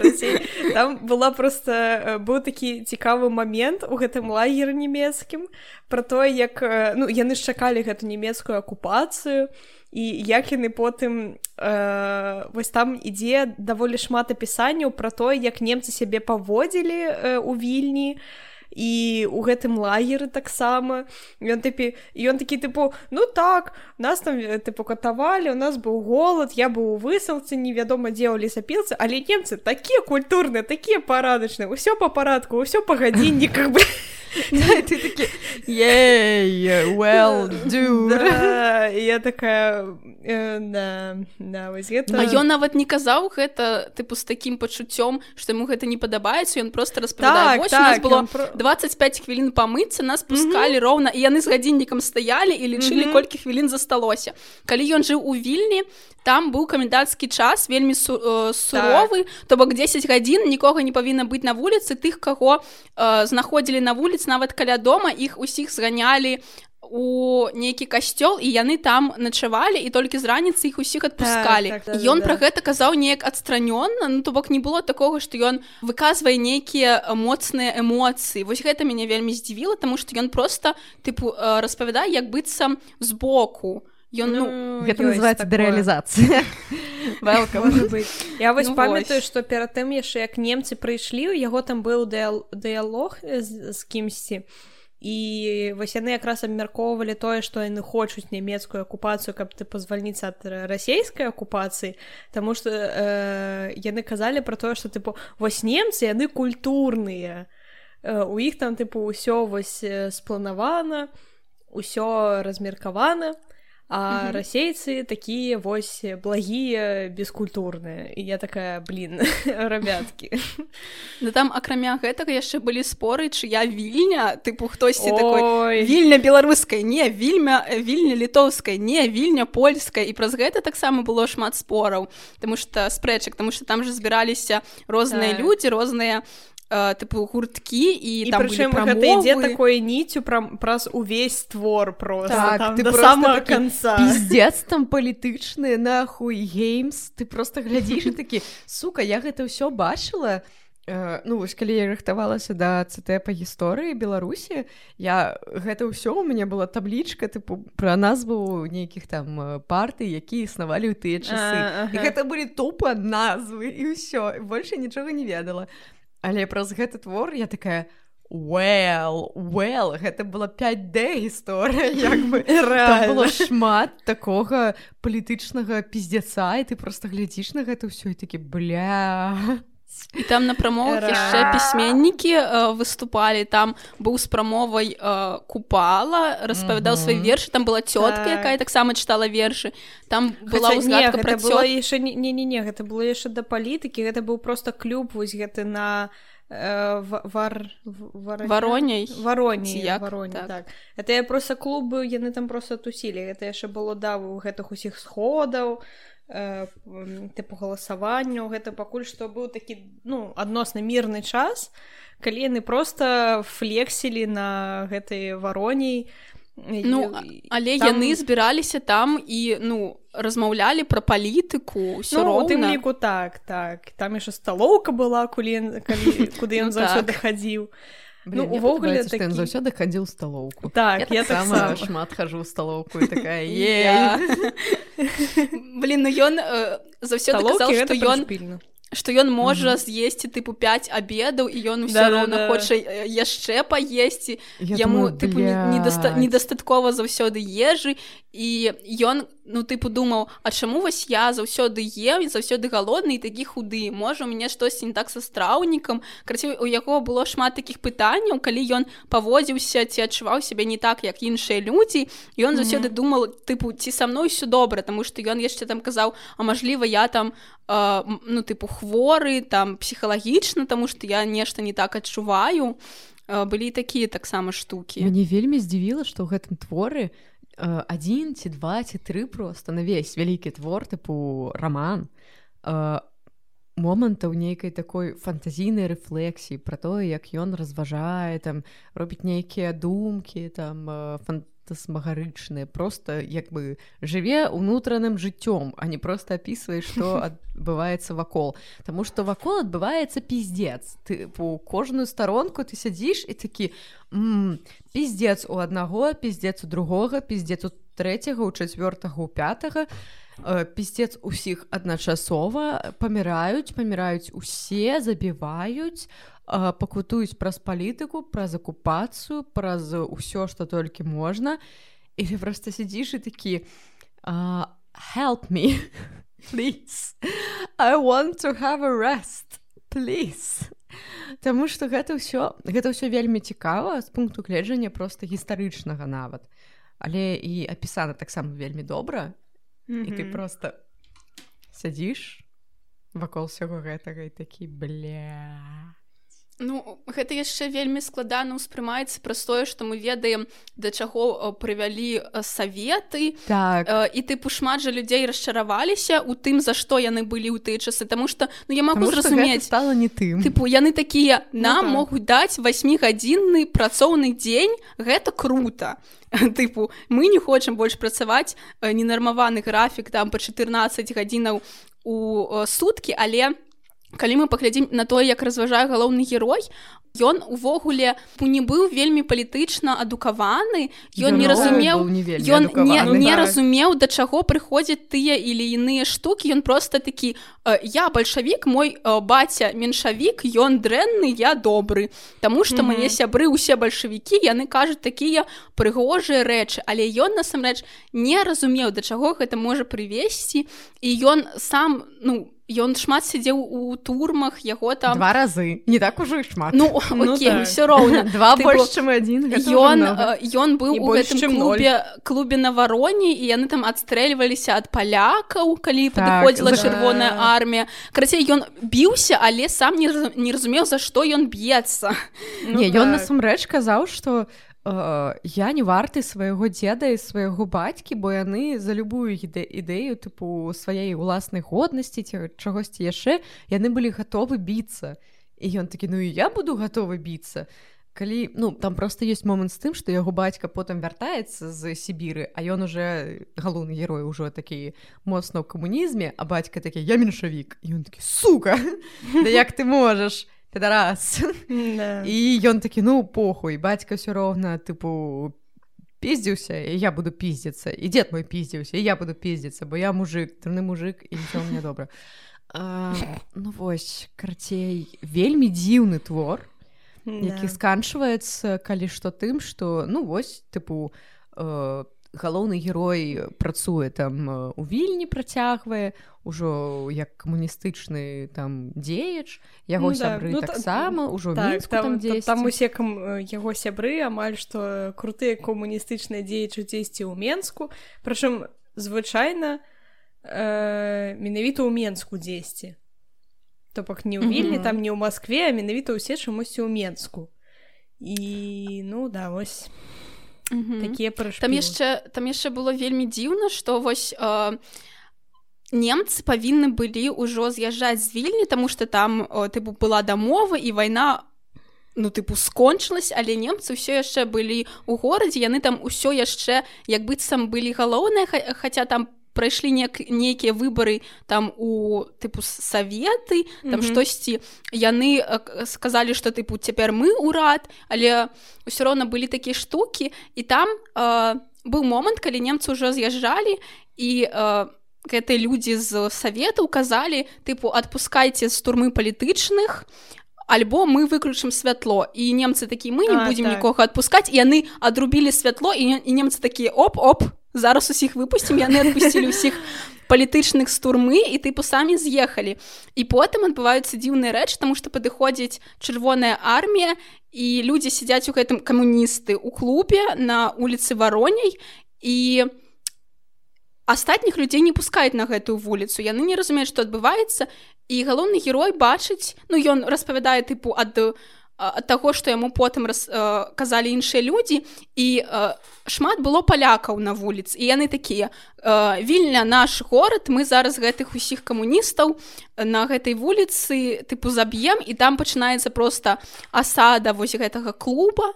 <laughs> там была просто э, быў такі цікавы момент у гэтым лагеры нямецкім про тое як э, ну яны ж чакалі гэту нямецкую акупацыю і як яны потым э, вось там ідзе даволі шмат апісанняў про тое як немцы сябе паводзілі э, у вільні і і у гэтым лагеры таксама. Ён тыпі ён такі тыпу ну так нас там тыпу катавалі у нас быў голад я быў у высылцы невядома дзе ў лесапілцы але немцы такія культурныя такія парадачныя ўсё па парадку ўсё па гадзінніках <laughs> бы ты такі well я такая ён нават не казаў гэта тыпу з такім пачуццём што яму гэта не падабаецца ён просто распавядае так, так, было 25 хвілін памыцца нас пускалі роўна і яны з гадзіннікам стаялі і лічылі колькі хвілін засталося калі ён жыў у вільні там быў камендацкі час вельмі су суровы то бок 10 гадзін нікога не павінна быць на вуліцы тых каго знаходзілі на вуліцы нават каля дома іх усіх зганялі у нейкі касцёл і яны там начавалі і толькі з раніцы іх усіх адпускалі. Так, так, ён да, пра да. гэта казаў неяк адстранённа ну то бок не было такога што ён выказвае нейкія моцныя эмоцыі. Вось гэта мяне вельмі здзівіла тому што ён просто тыпу распавядае як быццам збоку ён ну, ну гэта называется дэрэалізацыя <laughs> <laughs> я вось ну, памятаю што перад тым яшчэ як немцы прыйшлі у яго там быў дыалог з, з кімсьці і вось яны якраз абмяркоўвалі тое што яны хочуць нямецкую акупацыю каб ты пазвальніцца ад расійскай акупацыі Таму што э, яны казалі пра тое што тыпу вось немцы яны культурныя э, у іх там тыпу ўсё вось спланавана ўсё размеркавана а расейцы такія вось благія бескультурныя і я такая блин <laughs> рабяткі Ну там акрамя гэтага яшчэ былі споры чыя вільня? Тыпу хтосьці такой вільня беларускай не вільня вільня літоўскай не вільня польскай і праз гэта таксама было шмат спораў Таму што спрэчак тому что там же збіраліся розныя так. людзі розныя тыпу гурткі і, і там гэта ідзе такое ніцю пра, праз увесь твор просто так, там, ты да самого конца. Пиздец там палітычны нахуй геймс ты просто глядзіш такі сука я гэта ўсё бачыла Uh, ну вось калі я рыхтавалася да цт па гісторыі беларусі я гэта ўсё у мяне была таблічка тыпу пра назву нейкіх там парты якія існавалі ў тыя часы. Uh -huh. гэта былі тупа назвы і ўсё больше нічога не ведала але праз гэты твор я такая well well гэта была 5d гісторыя <laughs> як бы было шмат такога палітычнага пиздзяца і ты просто глядзіш на гэта ўсё і такі бля і там на прамовах яшчэ пісьменнікі э, выступалі там быў з прамовай э, купала распавядаў свае вершы там была цётка так. якая таксама чытала вершы там была ўзгадка пра яшчэ не не не гэта было яшчэ да палітыкі гэта быў просто клуб вось гэты на Э, вар вароней вароні як вароні так. так. Это я просто клубы яны там просто тусілі это яшчэ было да гэтых усіх сходаў тыпу галасаванню гэта пакуль што быў такі ну адносна мірны час калі яны просто флексілі на гэтай вароней ну але там... яны збіраліся там і ну размаўлялі пра палітыку ўсё ну, тым ліку так так. Там яшчэ сталоўка была кулі калі куды <laughs> ён ну, заўсёды так. Хадзіў Ну, увогуле такі... заўсёды хадзіў сталоўку так я, я так сама шмат хожу ў сталоўку такая <laughs> <laughs> блин ну ён заўсёды што ён што ён можа з'есці тыпу 5 абедаў і ён усё да, роўна да, хоча да. яшчэ паесці яму тыпу недастаткова заўсёды ежы і ён ну тыпу думаў А чаму вось я заўсёды і заўсёды галодны і такі худы можа у мяне штосьці не так са страўнікам крацей у яго было шмат такіх пытанняў калі ён паводзіўся ці адчуваў сябе не так як іншыя людзі ён заўсёды mm -hmm. думал тыпу ці са мной ўсё добра таму што ён яшчэ там казаў а мажліва я там э, ну тыпу хворы там псіхалагічна таму што я нешта не так адчуваю былі такія таксама штукі мне вельмі здзівіла што ў гэтым творы адзін ці два ці тры просто на весь вялікі твор тыпу роман момантаў нейкай такой фантазійнай рэфлексіі пра тое як ён разважае там робіць нейкія думкі там фан смагарычныя просто як бы жыве унутраным жыццём а не просто опісвае что <laughs> адбываецца вакол Таму что вакол адбываецца пиздец. Ты по кожную старонку ты сядзіш і такі пиздец у аднаго пиздец у другога пиздец у трэцяга у чацвёртага у пятага э, пиздец усіх адначасова паміраюць паміраюць усе забіваюць у пакутуюць праз палітыку праз акупацыю праз ўсё што толькі можна і ты просто сядзіш і такі help me <laughs> please. I want to have a rest please Таму што гэта ўсё гэта ўсё вельмі цікава з пункту гледжання просто гістарычнага нават. Але і апісана таксама вельмі добра. Mm -hmm. і ты просто сядзіш вакол усяго гэтага і такі бля Ну гэта яшчэ вельмі складана ўспрымаецца праз тое, што мы ведаем да чаго прывялі саветы. Так. і тыпу шмат жа людзей расчараваліся у тым за што яны былі ў тыя часы Таму што ну я могу зразумець стала не тым. тыпу яны такія нам ну, могуць даць васьмігадзінны працоўны дзень гэта круто <laughs> тыпу мы не хочам больш працаваць ненармаваны графік там па 14 гадзінаў у суткі але у калі мы паглядзім на тое як разважае галоўны герой ён увогуле не быў вельмі палітычна адукаваны ён не разумеў ён не, не разумеў да чаго прыходзяць тыя или іныя штукі. Ён просто такі я бальшавік мой баця меншавік ён дрэнны я добры Таму что mm -hmm. мае сябры усе бальшавікі яны кажуць такія прыгожыя рэчы. Але ён насамрэч не разумеў да чаго гэта можа прывесці. І ён сам ну Ён шмат сядзеў у турмах яго там два разы. Не так ужо шмат. Ну, <laughs> ну окей, так. все роўна два больш чым адзін ён ён быў у гэтым клубе клубе на вароне і яны там адстрэльваліся ад палякаў калі так, падыходзіла за... чырвоная армія крацей ён біўся але сам не, не разумеў за што ён б'ецца ну, не ён так. насамрэч казаў што я не варты свайго дзеда і свайго бацькі бо яны за любую іде ідэю тыпу сваей уласнай годнасці ці чагосьці яшчэ яны былі гатовы біцца. І ён такі ну і я буду гатовы біцца калі ну там просто ёсць момант з тым што яго бацька потым вяртаецца з сібіры а ён уже галоўны герой ужо такі моцна ў камунізме а бацька такі я меншавік ён такі сука! <laughs> Да як ты можаш раз і ён такі ну похуй бацька все роўна тыпу пиздзіўся і я буду пиздзіцца і дзед мой пиздзіўся я буду пиздзіцца бо я мужик трны мужик і мне добра а, ну вось карцей вельмі дзіўны твор які сканчваецца калі што тым што ну вось тыпу э, галоўны герой працуе там у вільні працягвае ўжо як камуністычны там дзеяч. Яго ну, сябры да. ну, таксама ўжо так, там, там, там усе кам... яго сябры амаль што крутыя камуністычныя дзеячы дзесьці ў менску. Прычым звычайна э, менавіта ў менску дзесьці. То бок не ў вільні mm -hmm. там не ў Маскве а менавіта ўсе чамусьці ў менску. І ну да вось такія там яшчэ там яшчэ было вельмі дзіўна што вось э, немцы павінны былі ўжо з'язджаць з вільні тому что там тыпу была дамова і вайна ну тыпу скончылась але немцы ўсё яшчэ былі у горадзе яны там усё яшчэ як быццам былі галоўныя хаця там по прайшлі нек нейкія выбары там у тыпу саветы там mm -hmm. штосьці яны сказалі что тыпу цяпер мы урад але ўсё роўна былі такія штукі і там э, быў момант калі немцы ўжо з'язджалі і э, гэтыя людзі з савету казалі тыпу адпускайце з турмы палітычных альбо мы выключым святло і немцы такі мы не будзем так. нікога адпускаць яны адрубілі святло і, і немцы такія оп-оп зараз усіх выпусцім яны адпусцілі ўсіх палітычных з турмы і тыпу самі з'ехалі і потым адбываюцца дзіўныя рэч таму што падыходзіць чырвоная армія і людзі сядзяць у гэтым камуністы у клубе на улицы вароней і астатніх людзей не пускаюць на гэтую вуліцу яны не разумеюць што адбываецца і галоўны герой бачыць ну ён распавядае тыпу ад таго што яму потым раз, э, казалі іншыя людзі і э, шмат было палякаў на вуліцы і яны такія э, вільня наш горад мы зараз гэтых усіх камуністаў на гэтай вуліцы тыпу заб'ем і там пачынаецца просто асада вось гэтага клуба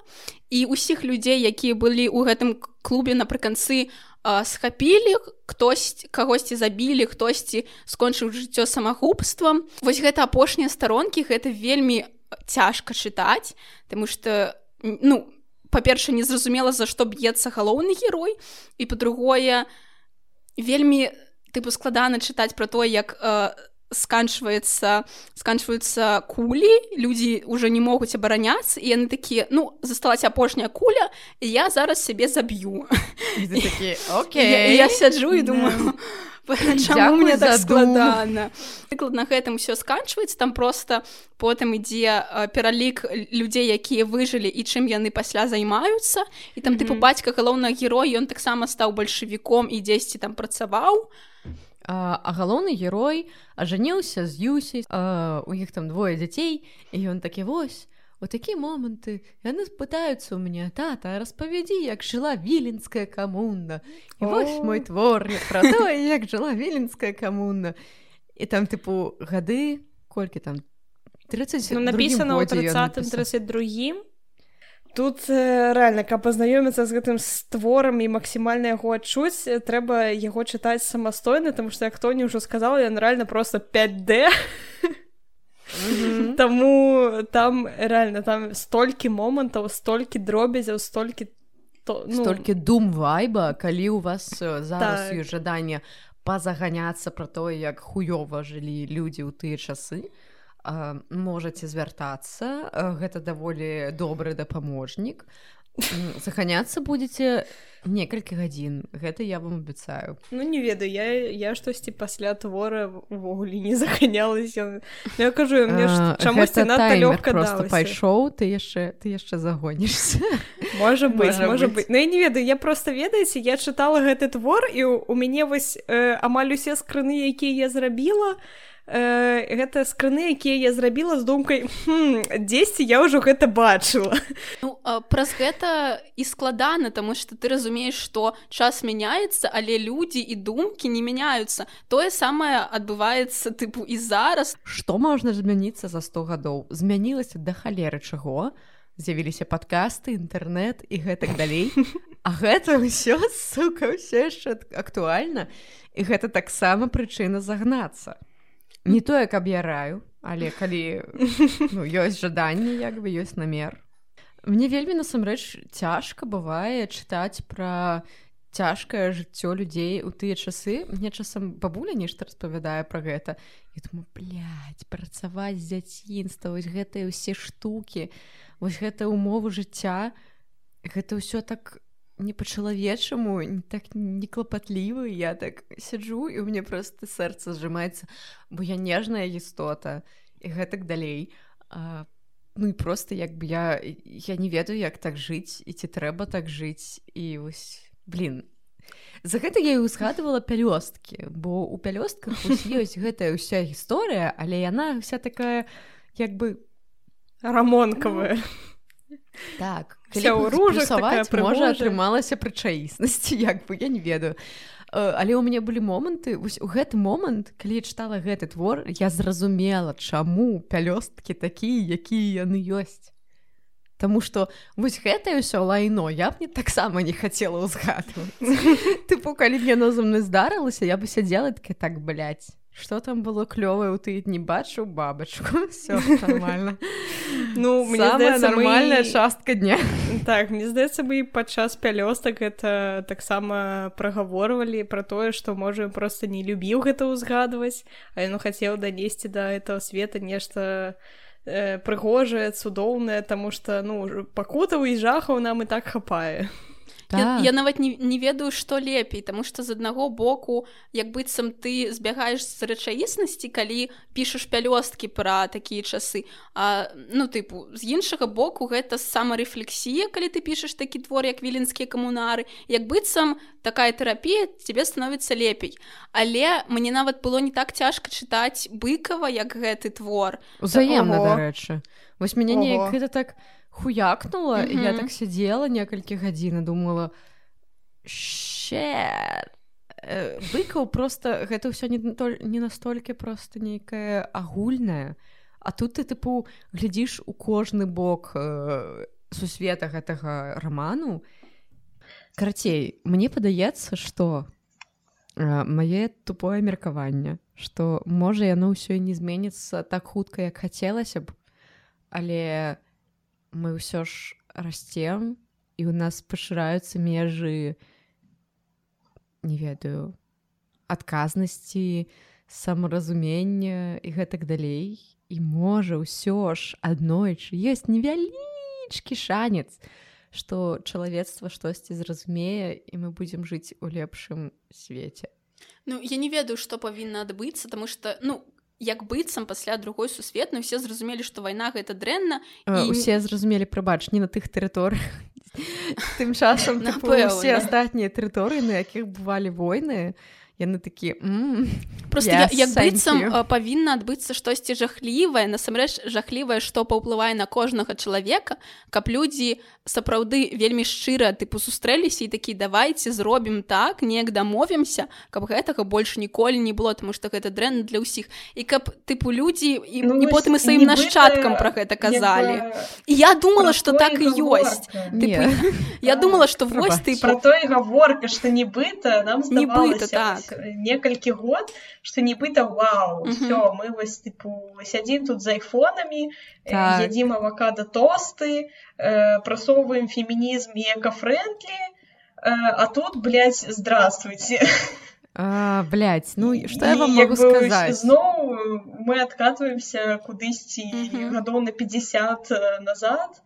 і усіх людзей якія былі ў гэтым клубе напрыканцы схапілі хтось кагосьці забілі хтосьці скончыў жыццё самагубствам. Вось гэта апошнія старонкі гэта вельмі цяжка чытаць тому что ну па-перша незразумела за што б'ецца галоўны герой і по-другое вельмі тыпу складана чытаць про то як э, сканчваецца сканчваюцца кулі людзі уже не могуць абараняцца і яны такія ну засталася апошняя куля і я зараз сябе заб'ю. <laughs> Я сяджу і думаю <laughs> мне так складана прыклад на гэтым все сканчваецца там просто потым ідзе пералік людзей якія выжылі і чым яны пасля займаюцца. І там тыпу бацька галоўнага герой ён таксама стаў бальшавіком і дзесьці там працаваў. А, а галоўны герой ажаніўся з юсей у іх там двое дзяцей і ён такі вось у такі моманты яны спытаюцца у мяне тата распавядзі як жыла віленская камунна і вось мой твор пра тое як жыла віленская камунна і там тыпу гады колькі там 30 ну, написано ў 30 32 тут рэальна каб пазнаёміцца з гэтым створам і максімальна яго адчуць трэба яго чытаць самастойна тому что як хто не ўжо сказал ён рэальна просто 5d <laughs> Таму там рэальна там столькі момантаў столькі дробязяў столькі то ну... столькі дум вайба калі у вас зараз так. жаданне пазаганяцца пра тое як хуёва жылі людзі ў тыя часы можаце звяртацца. Гэта даволі добры дапаможнік заханяцца будете некалькі гадзін гэта я вам абяцаю ну не ведаю я я штосьці пасля твора увогуле не <laughs> заханялася ну, я кажу мне чамусьці лёгка просто пайшоў ты яшчэ ты яшчэ загонішся <laughs> можа быть можа быть. Ну я не ведаю я просто ведаеце я чытала гэты твор і у мяне вось э, амаль усе скрыны якія я зрабіла э, гэта скрыны якія я зрабіла з думкай дзесьці я ўжо гэта бачыла ну, праз гэта і складана тому что ты разумееш что час мяняецца але людзі і думкі не мяняюцца. Тое самае адбываецца тыпу і зараз. Что можна змяніцца за 100 гадоў? Змянілася да халеры чаго? З'явіліся падкасты інтэрнэт і гэтак далей. А гэта ўсё сука ўсё яшчэ актуальна. І гэта таксама прычына загнацца не тое каб я раю але калі ну, ёсць жаданне як бы ёсць намер. Мне вельмі насамрэч цяжка бывае чытаць пра цяжкае жыццё людзей у тыя часы. Мне часам бабуля нешта распавядае пра гэта. І думаю працаваць з дзяцінства вось гэтыя ўсе штукі вось гэта умовы жыцця гэта ўсё так не па-чалавечаму не так неклапатлівы я так сяджу і у мяне просто сэрца сжимаецца бо я нежная істота і гэтак далей. А, ну і просто як бы я я не ведаю як так жыць і ці трэба так жыць і вось блин за гэта я і узгадывала пялёсткі бо у пялёстках <laughs> ёсць гэтая ўся гісторыя але яна вся такая як бы рамонкавая. ну, так ружаваць можа атрымалася прычаіснасці як бы я не ведаю. Але ў мяне былі моманты вось у гэты момант калі я чытала гэты твор я зразумела чаму пялёсткі такія якія яны ёсць. Таму што вось гэтае ўсё лайно я б не таксама не хацела ўзгадваць. <laughs> Тыпу калі б яно за мной здарылася я бы сядзела такі так блядь что там было клёвае у ты не бачу бабачку <laughs> все нормально. Ну нормальная частка дня. Так мне здаецца бы падчас пялёстак это таксама прагаворвалі про тое что можа просто не любіў гэта ўзгадваць а яно хацеў данесці до да этого света нешта э, прыгожае цудоўнае тому что ну пакутаў і жахаў нам і так хапае так. я, я нават не, не ведаю што лепей тому что з аднаго боку як быццам ты збягаеш з рэчаіснасці калі пішаш пялёсткі пра такія часы а ну тыпу з іншага боку гэта самарэфлексія калі ты пішаш такі твор як віленскія камунары. Як быццам такая тэрапія тебе становіцца лепей. Але мне нават было не так цяжка чытаць быкова як гэты твор. Узаемна дарэчы. Вось мяне неяк гэта так не хуякнула mm -hmm. я так сидела некалькі гадзін думала быкаў просто гэта ўсё не не настолькі просто нейкае агульнае а тут ты тыпу глядзіш у кожны бок э, сусвета гэтага раману карацей мне падаецца что э, мае тупое меркаванне что можа яно ўсё і не зменіцца так хутка як хацелася б але я мы ўсё ж расцем і у нас пашыраюцца межы не ведаю адказнасці самаразумення і гэтак далей. І можа ўсё ж аднойчы ёсць невялічкі шанец што чалавецтва штосьці зразумее і мы будзем жыць у лепшым свеце. Ну я не ведаю што павінна адбыцца тому что ну як быццам пасля другой сусветнай все зразумелі што вайна гэта дрэнна і усе зразумелі прыбач не на тых тэрыторыях. <laughs> Тым часам все астатнія тэрыторыі на якіх бывалі войны яны такі просто yes, як быццам павінна адбыцца штосьці жахлівае насамрэч жахлівае што паўплывае на кожнага чалавека каб людзі сапраўды вельмі шчыра тыпу сустрэліся і такі давайте зробім так неяк дамовімся каб гэтага больш ніколі не было тому что гэта дрэнна для ўсіх і каб тыпу людзі і ну, потым і сваім нашчадкам про гэта казалі і я думала что так і ёсць я думала что вось ты про той гаворка что нібыта нам нібыта так некалькі год что нібыта вау все мы вось тыпу сядзім тут з айфонамі так. ядзім авакада тосты э, прасоўваем фемінізм экафрэндлі э, а тут блядь, здравствуйте а, блядь, ну что я вам могу сказать зноў мы откатываемся кудысьці гадоў на 50 назад.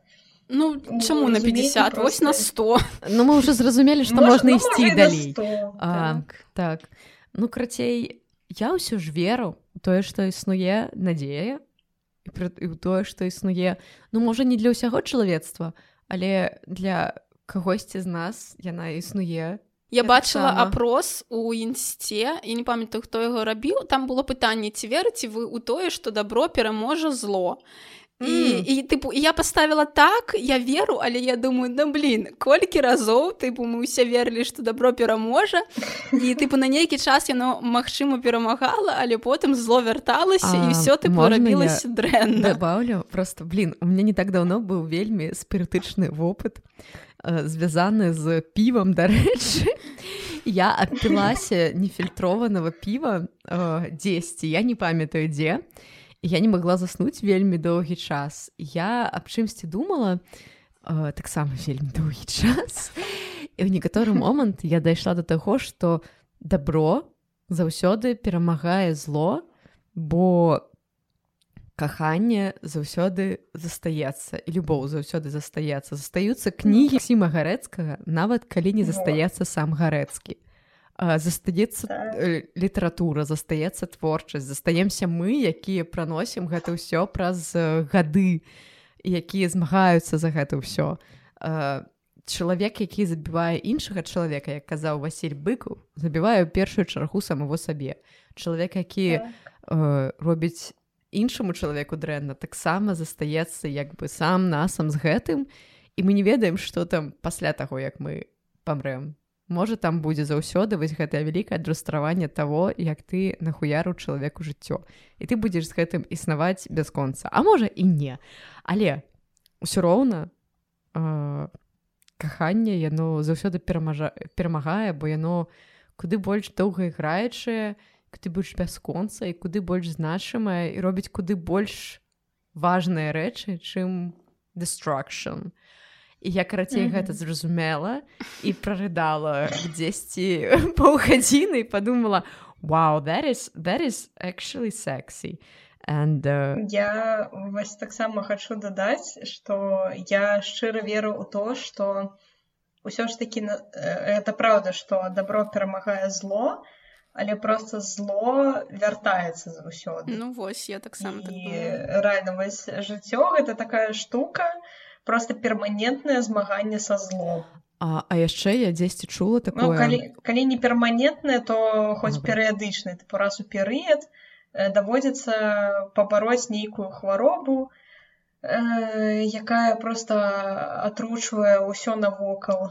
Ну чаму на 50 вось на 100 Ну мы уже зразумелі што можна ісці далей. так. Так. Ну крацей я ўсё ж веру тое што існуе надзея і тое што існуе ну можа не для ўсяго чалавецтва але для кагосьці з нас яна існуе. Я бачыла апрос у інсце і не памятаю хто яго рабіў там было пытанне ці верыце вы ў тое што дабро пераможа зло і, і тыпу я поставила так я веру але я думаю да блин колькі разоў тыпу мы ўсе верылі что добро пераможа і тыпу на нейкі час яно магчыма перамагала але потым зло вярталася і все ты рабілася дрэнна добавлю? Просто блин у меня не так давно быў вельмі спірытычны вопыт э, звязаны з півам дарэчы я адпілася нефільтрованого піва э, дзесьці я не памятаю дзе і я не могла заснуць вельмі доўгі час. Я аб чымсьці думала э, таксама вельмі доўгі час. І ў некаторы момант я дайшла до таго что добро заўсёды перамагае зло бо каханне заўсёды застаецца і любоў заўсёды застаецца. Застаюцца кнігі сіма гарэцкага нават калі не застаецца сам гарэцкі застаецца так. Э, літаратура застаецца творчасць застаемся мы якія праносім гэта ўсё праз э, гады якія змагаюцца за гэта ўсё чалавек які забівае іншага чалавека як казаў Васіль быку забіваю першую чаргу самого сабе чалавек які так. э, робіць іншаму чалавеку дрэнна таксама застаецца як бы сам насам з гэтым і мы не ведаем што там пасля таго як мы памрэм можа там будзе заўсёды вось гэтае вялікае адлюстраванне того як ты нахуяру чалавеку жыццё. І ты будзеш з гэтым існаваць бясконца а можа і не. Але ўсё роўна э, каханне яно заўсёды перамажа перамагае бо яно куды больш доўга іграючае ты больш бясконца і куды больш значымае і робіць куды больш важныя рэчы чым destruction і я карацей гэта зразумела і прарыдала дзесьці <laughs> паўгадзіны і падумала wow that is that is actually sexy and uh... я вас таксама хачу дадаць што я шчыра веру ў то што ўсё ж такі это праўда што добро перамагае зло але просто зло вяртаецца заўсёды Ну вось я таксама так рэальна вось жыццё гэта такая штука просто перманентнае змаганне са злом. А, а яшчэ я дзесьці чула ну, такое. калі, калі не перманентнае то хоць перыядычны. Ты раз у перыяд даводзіцца пабароць нейкую хваробу э, якая просто атручвае ўсё навокал.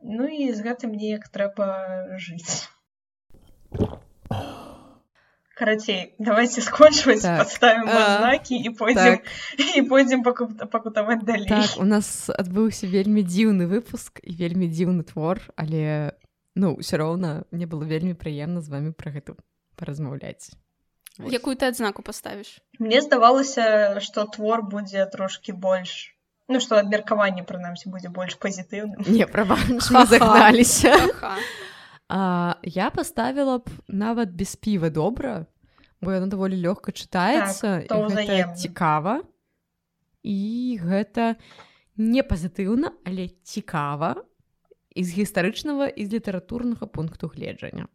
Ну і з гэтым неяк трэба жыць карацей давайте скончваць так. подставим знакі і пойдзем так. <laughs> і пойдзем пакутаваць далей так, у нас адбыўся вельмі дзіўны выпуск і вельмі дзіўны твор але ну ўсё роўна мне было вельмі прыемна з вами пра гэта паразмаўляць якую ты адзнаку паставіш мне здавалася что твор будзе трошки больш ну что абмеркаванне прынамсі будзе больш пазітыўным не права загналіся А, я паставіла б нават без піва добра, бо яно даволі лёгка чытаецца так, цікава. І гэта не пазітыўна, але цікава і з гістарычнага і з літаратурнага пункту гледжання.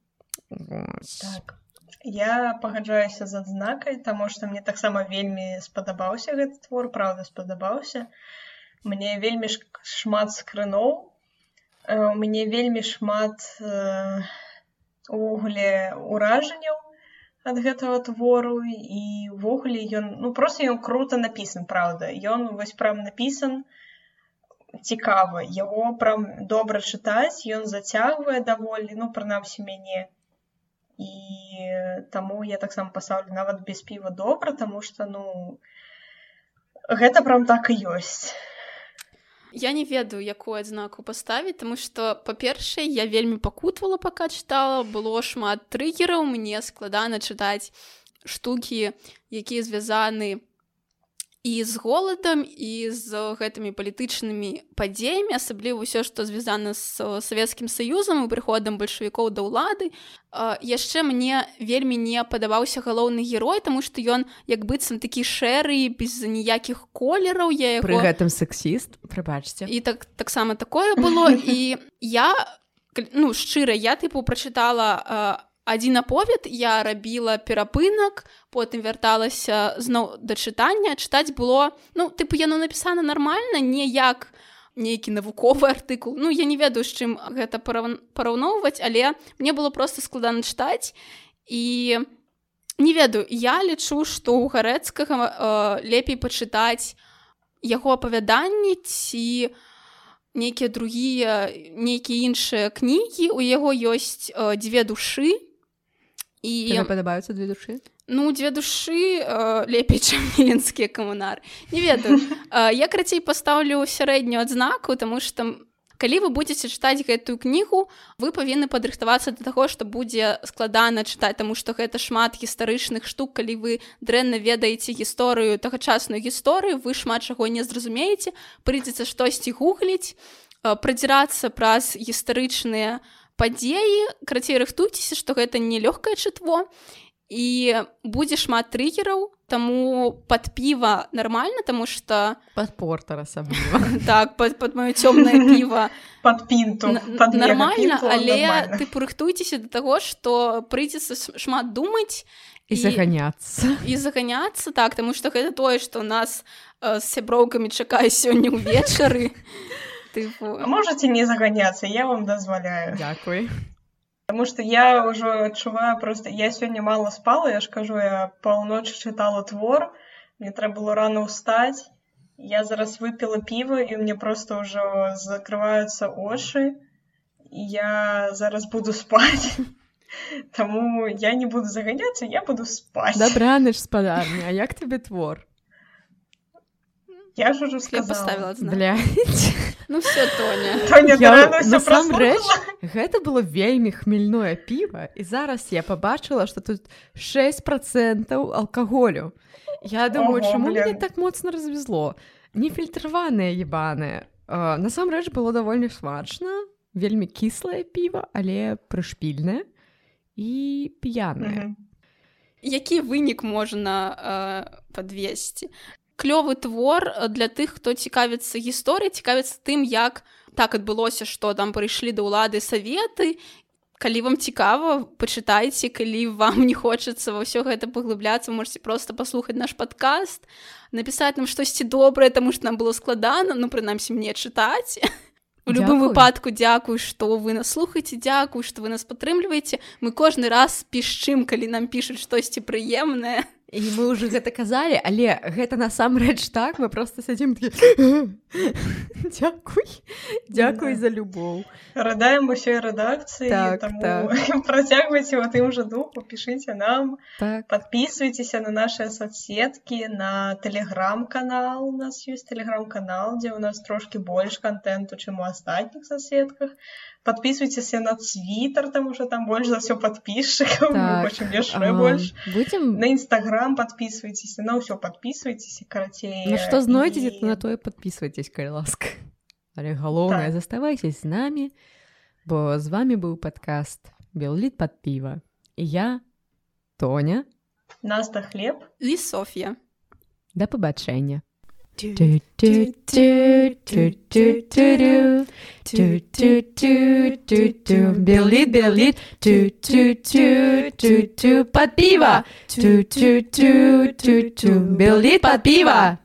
Так. Я пагаджаюся з адзнакай, таму што мне таксама вельмі спадабаўся гэты твор, праўда спадабаўся. Мне вельмі шмат скрыноў у мяне вельмі шмат увогуле ўражанняў ад гэтага твору. І ўвогуле ён ну просто ён круто напісан праўда. Ён вось прям напісан цікава. Яго прям добра чытаць ён зацягвае даволі ну прынамсі мяне. І таму я таксама пасаўлю нават без піва добра таму что ну гэта прям так і ёсць Я не ведаю якую адзнаку паставіць тому что па-першае я вельмі пакутвала пока чытала было шмат трыгераў мне складана чытаць штукі якія звязаны і з голадам і з гэтымі палітычнымі падзеямі асабліва ўсё што звязана з савецкім саюзам і прыходам бальшавікоў да ўлады. Яшчэ мне вельмі не падабаўся галоўны герой таму што ён як быццам такі шэры без ніякіх колераў я яго... пры гэтым сексіст прыбачце. І так таксама такое было. <laughs> І я ну шчыра я тыпу прачытала адзін аповед я рабіла перапынак потым вярталася зноў да чытання. Чытаць было ну тыпу яно напісана нармальна не як нейкі навуковы артыкул. Ну я не ведаю з чым гэта параўноўваць але мне было просто складана чытаць. І не ведаю я лічу што ў гарэцкага э, лепей пачытаць яго апавяданні ці нейкія другія нейкія іншыя кнігі. У яго ёсць э, дзве душы і падабаюцца две душы ну дзве душы э, лепей <laughs> чым міленскія камунар не ведаю. Э, я крацей пастаўлю сярэднюю адзнаку тому что калі вы будетеце чытаць гэтую кнігу вы павінны падрыхтавацца да таго што будзе складана чытаць таму што гэта шмат гістарычных штук. Калі вы дрэнна ведаеце гісторыю тагачасную гісторыю вы шмат чаго не зразумееце прыйдзецца штосьці гугліць э, прадзірацца праз гістарычныя падзеі крацей рыхтуйцеся што гэта не лёгкае чытво і будзе шмат трыгераў таму под піва нормально тому что под портер асабліва. <laughs> Так под, под маё цёмнае піва. <laughs> Под пінту нормально але ты рыхтуйцеся до таго что прыйдзецца шмат думаць і заганяцца. і заганяцца так тому что гэта тое что у нас з сяброўкамі чакае сёння ўвечары <laughs> тыпу... можете не заганяться я вам дазваляю Дякуй потому что я ўжо адчуваю просто я сёння мало спала я ж кажу я паўночы чытала твор мне трэба было рано устать я зараз выпила піва і мне просто ўжо закрываюцца ошы я зараз буду спать. <laughs> Таму я не буду заганяцца я буду спать. Добраныч спадарня. А як тебе твор? Я ж ужо сказала Ну все Тоня. <laughs> Насамрэч гэта было вельмі хмельное піва і зараз я побачыла что тут 6 процентаў алкаголю. Я думаю чаму мне так моцна развезло? Нефільтраваныя ебаныя насамрэч было даволі смачна вельмі кіслае піва але прышпільнае і п'яная які вынік можна э, подвесці клёвы твор для тых хто цікавіцца гісторыяй цікавіцца тым як так адбылося што там прыйшлі да ўлады саветы. Калі вам цікава пачытайце калі вам не хочацца ва ўсё гэта паглыбляцца можете просто паслухаць наш падкаст напісаць нам штосьці добрае таму што нам было складана ну прынамсі мне чытаць. У любым выпадку дзякую што вы нас слухаеце дзякую што вы нас падтрымліваеце. Мы кожны раз пішчым калі нам пішуць штосьці прыемнае і мы уже гэта казалі але гэта насамрэч так мы просто сядзім <laughs> дзякуй дзякуй за любоў радаем усёй рэдакцыі так, так. <laughs> працягвайце у тым жа духу пішыце нам так. подписывайтеся на наши соцсеткі на телеграм-канал у нас ёсць телеграм-канал дзе у нас трошки больш контенту чым у астатніх соцсетках подписывайтесь на твиттер там уже там больше за все подписчиков так. ага. больше будем на инстаграм подписывайтесь на все подписывайтесь карацей ну что знойдете и... на то и подписывайтесь кай ласка але галоўнае так. заставайся з намі бо з вами быў подкаст беллит под піва я тоня наста хлеб і Софья да пабачэння do do do do do do do do do do do do Billy Billy do do do do do Patpiva do do do do do Billy Patpiva